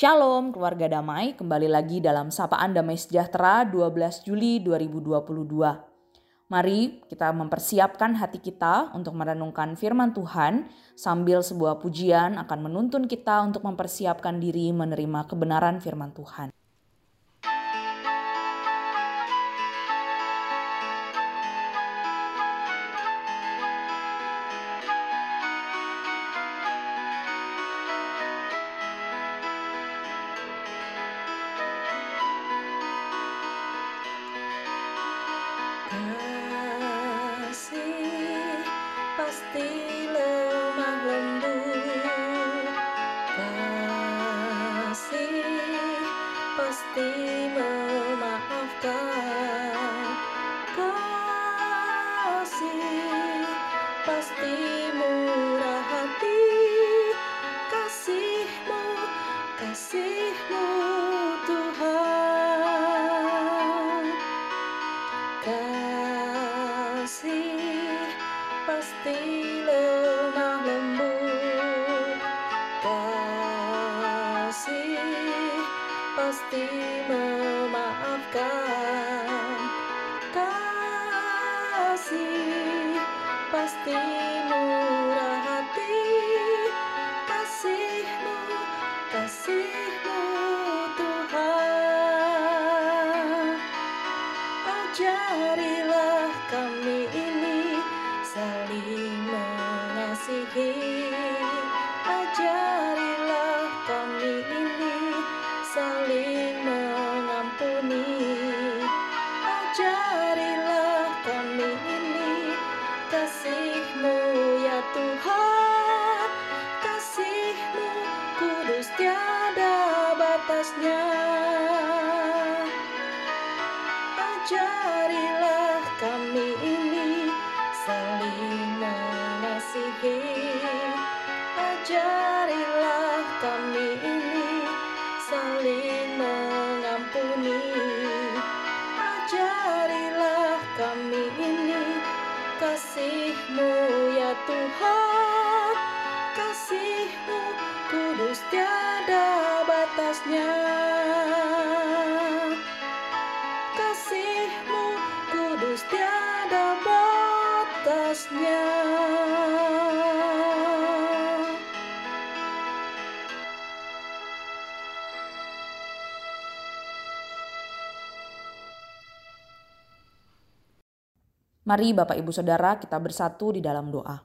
Shalom keluarga damai, kembali lagi dalam Sapaan Damai Sejahtera 12 Juli 2022. Mari kita mempersiapkan hati kita untuk merenungkan firman Tuhan sambil sebuah pujian akan menuntun kita untuk mempersiapkan diri menerima kebenaran firman Tuhan. thing. pasti memaafkan. Kasih pasti murah hati. Kasihmu kasihmu Tuhan. Ajarilah kami Ajarilah kami ini saling mengampuni. Ajarilah kami ini kasihmu ya Tuhan. Kasihmu kudus tiada batasnya. Mari Bapak Ibu Saudara kita bersatu di dalam doa.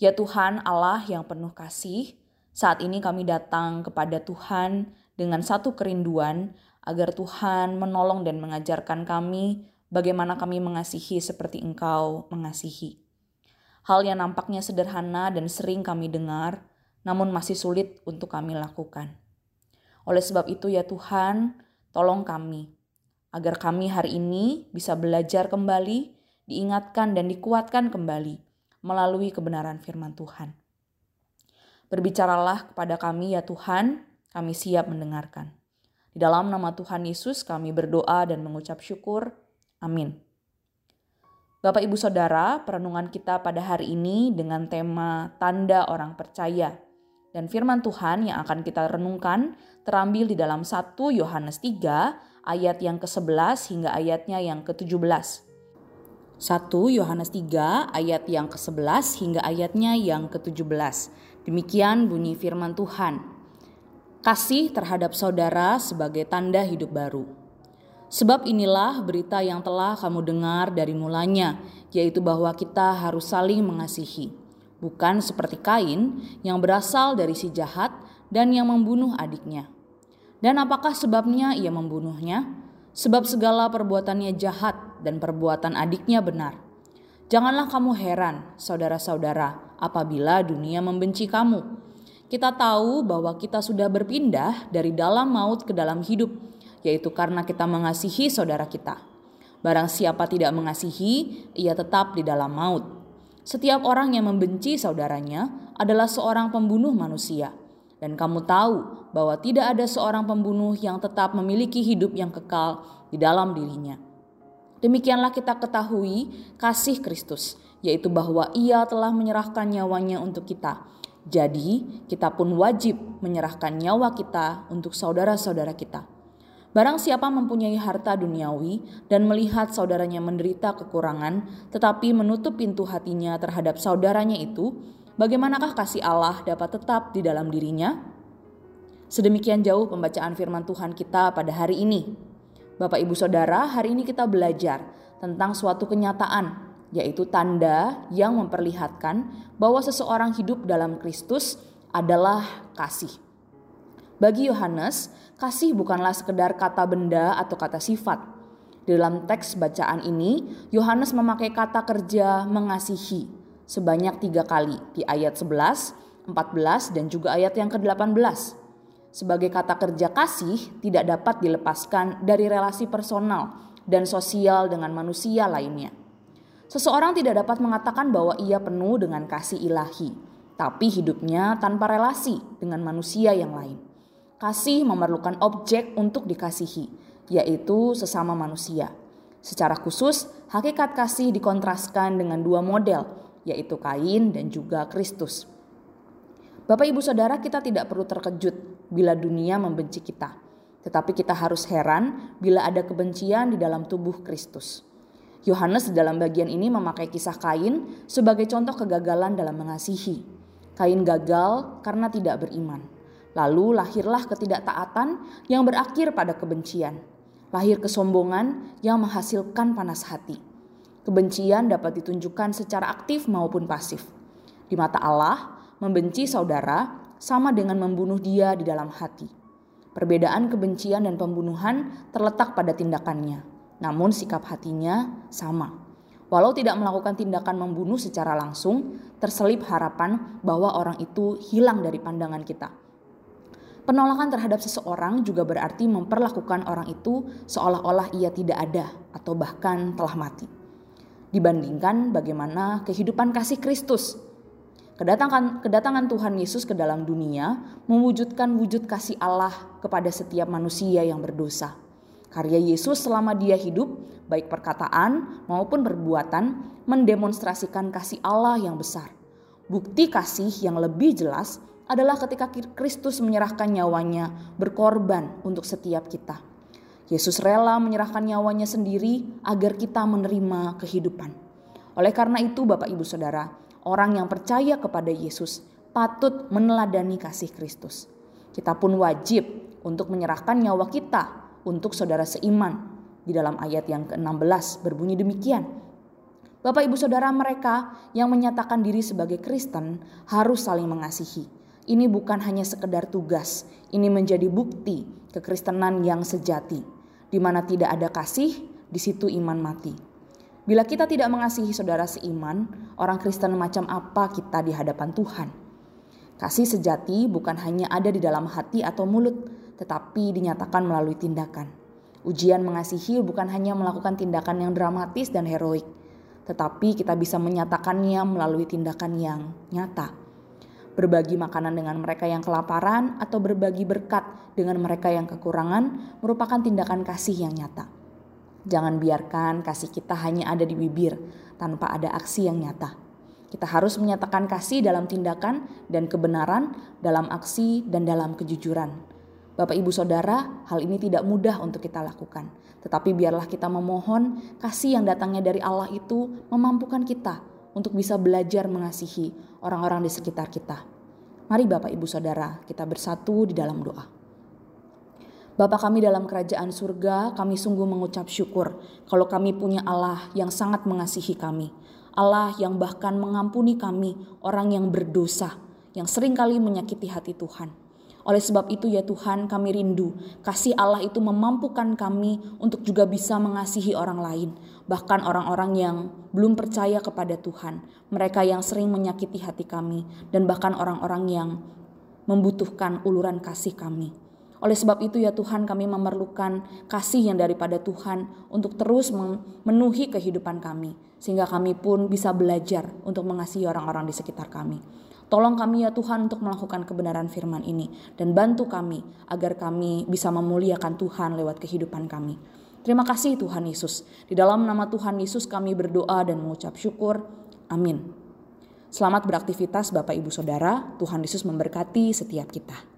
Ya Tuhan Allah yang penuh kasih, saat ini kami datang kepada Tuhan dengan satu kerinduan agar Tuhan menolong dan mengajarkan kami bagaimana kami mengasihi seperti Engkau mengasihi. Hal yang nampaknya sederhana dan sering kami dengar, namun masih sulit untuk kami lakukan. Oleh sebab itu ya Tuhan, tolong kami agar kami hari ini bisa belajar kembali, diingatkan dan dikuatkan kembali melalui kebenaran firman Tuhan. Berbicaralah kepada kami ya Tuhan, kami siap mendengarkan. Di dalam nama Tuhan Yesus kami berdoa dan mengucap syukur. Amin. Bapak Ibu Saudara, perenungan kita pada hari ini dengan tema tanda orang percaya. Dan firman Tuhan yang akan kita renungkan terambil di dalam 1 Yohanes 3 ayat yang ke-11 hingga ayatnya yang ke-17. 1 Yohanes 3 ayat yang ke-11 hingga ayatnya yang ke-17. Demikian bunyi firman Tuhan. Kasih terhadap saudara sebagai tanda hidup baru. Sebab inilah berita yang telah kamu dengar dari mulanya, yaitu bahwa kita harus saling mengasihi. Bukan seperti Kain yang berasal dari si jahat dan yang membunuh adiknya. Dan apakah sebabnya ia membunuhnya? Sebab segala perbuatannya jahat dan perbuatan adiknya benar. Janganlah kamu heran, saudara-saudara, apabila dunia membenci kamu. Kita tahu bahwa kita sudah berpindah dari dalam maut ke dalam hidup, yaitu karena kita mengasihi saudara kita. Barang siapa tidak mengasihi, ia tetap di dalam maut. Setiap orang yang membenci saudaranya adalah seorang pembunuh manusia dan kamu tahu bahwa tidak ada seorang pembunuh yang tetap memiliki hidup yang kekal di dalam dirinya. Demikianlah kita ketahui kasih Kristus, yaitu bahwa Ia telah menyerahkan nyawanya untuk kita. Jadi, kita pun wajib menyerahkan nyawa kita untuk saudara-saudara kita. Barang siapa mempunyai harta duniawi dan melihat saudaranya menderita kekurangan, tetapi menutup pintu hatinya terhadap saudaranya itu, bagaimanakah kasih Allah dapat tetap di dalam dirinya? Sedemikian jauh pembacaan firman Tuhan kita pada hari ini. Bapak, ibu, saudara, hari ini kita belajar tentang suatu kenyataan, yaitu tanda yang memperlihatkan bahwa seseorang hidup dalam Kristus adalah kasih. Bagi Yohanes, kasih bukanlah sekedar kata benda atau kata sifat. Dalam teks bacaan ini, Yohanes memakai kata kerja mengasihi sebanyak tiga kali di ayat 11, 14, dan juga ayat yang ke-18. Sebagai kata kerja kasih tidak dapat dilepaskan dari relasi personal dan sosial dengan manusia lainnya. Seseorang tidak dapat mengatakan bahwa ia penuh dengan kasih ilahi, tapi hidupnya tanpa relasi dengan manusia yang lain. Kasih memerlukan objek untuk dikasihi, yaitu sesama manusia. Secara khusus, hakikat kasih dikontraskan dengan dua model, yaitu Kain dan juga Kristus. Bapak, ibu, saudara, kita tidak perlu terkejut bila dunia membenci kita, tetapi kita harus heran bila ada kebencian di dalam tubuh Kristus. Yohanes dalam bagian ini memakai kisah Kain sebagai contoh kegagalan dalam mengasihi. Kain gagal karena tidak beriman. Lalu lahirlah ketidaktaatan yang berakhir pada kebencian. Lahir kesombongan yang menghasilkan panas hati. Kebencian dapat ditunjukkan secara aktif maupun pasif. Di mata Allah, membenci saudara sama dengan membunuh dia di dalam hati. Perbedaan kebencian dan pembunuhan terletak pada tindakannya, namun sikap hatinya sama. Walau tidak melakukan tindakan membunuh secara langsung, terselip harapan bahwa orang itu hilang dari pandangan kita. Penolakan terhadap seseorang juga berarti memperlakukan orang itu seolah-olah ia tidak ada atau bahkan telah mati. Dibandingkan bagaimana kehidupan kasih Kristus. Kedatangan, kedatangan Tuhan Yesus ke dalam dunia mewujudkan wujud kasih Allah kepada setiap manusia yang berdosa. Karya Yesus selama dia hidup, baik perkataan maupun perbuatan, mendemonstrasikan kasih Allah yang besar. Bukti kasih yang lebih jelas adalah ketika Kristus menyerahkan nyawanya berkorban untuk setiap kita. Yesus rela menyerahkan nyawanya sendiri agar kita menerima kehidupan. Oleh karena itu, Bapak Ibu Saudara, orang yang percaya kepada Yesus patut meneladani kasih Kristus. Kita pun wajib untuk menyerahkan nyawa kita untuk saudara seiman. Di dalam ayat yang ke-16 berbunyi demikian. Bapak Ibu Saudara mereka yang menyatakan diri sebagai Kristen harus saling mengasihi ini bukan hanya sekedar tugas, ini menjadi bukti kekristenan yang sejati, di mana tidak ada kasih, di situ iman mati. Bila kita tidak mengasihi saudara seiman, orang Kristen macam apa kita di hadapan Tuhan? Kasih sejati bukan hanya ada di dalam hati atau mulut, tetapi dinyatakan melalui tindakan. Ujian mengasihi bukan hanya melakukan tindakan yang dramatis dan heroik, tetapi kita bisa menyatakannya melalui tindakan yang nyata berbagi makanan dengan mereka yang kelaparan, atau berbagi berkat dengan mereka yang kekurangan merupakan tindakan kasih yang nyata. Jangan biarkan kasih kita hanya ada di bibir tanpa ada aksi yang nyata. Kita harus menyatakan kasih dalam tindakan dan kebenaran, dalam aksi dan dalam kejujuran. Bapak, ibu, saudara, hal ini tidak mudah untuk kita lakukan, tetapi biarlah kita memohon kasih yang datangnya dari Allah itu memampukan kita untuk bisa belajar mengasihi orang-orang di sekitar kita. Mari Bapak Ibu Saudara, kita bersatu di dalam doa. Bapa kami dalam kerajaan surga, kami sungguh mengucap syukur kalau kami punya Allah yang sangat mengasihi kami. Allah yang bahkan mengampuni kami, orang yang berdosa, yang sering kali menyakiti hati Tuhan. Oleh sebab itu ya Tuhan kami rindu kasih Allah itu memampukan kami untuk juga bisa mengasihi orang lain. Bahkan orang-orang yang belum percaya kepada Tuhan. Mereka yang sering menyakiti hati kami. Dan bahkan orang-orang yang membutuhkan uluran kasih kami. Oleh sebab itu ya Tuhan kami memerlukan kasih yang daripada Tuhan untuk terus memenuhi kehidupan kami. Sehingga kami pun bisa belajar untuk mengasihi orang-orang di sekitar kami. Tolong kami ya Tuhan untuk melakukan kebenaran firman ini dan bantu kami agar kami bisa memuliakan Tuhan lewat kehidupan kami. Terima kasih Tuhan Yesus. Di dalam nama Tuhan Yesus kami berdoa dan mengucap syukur. Amin. Selamat beraktivitas Bapak Ibu Saudara, Tuhan Yesus memberkati setiap kita.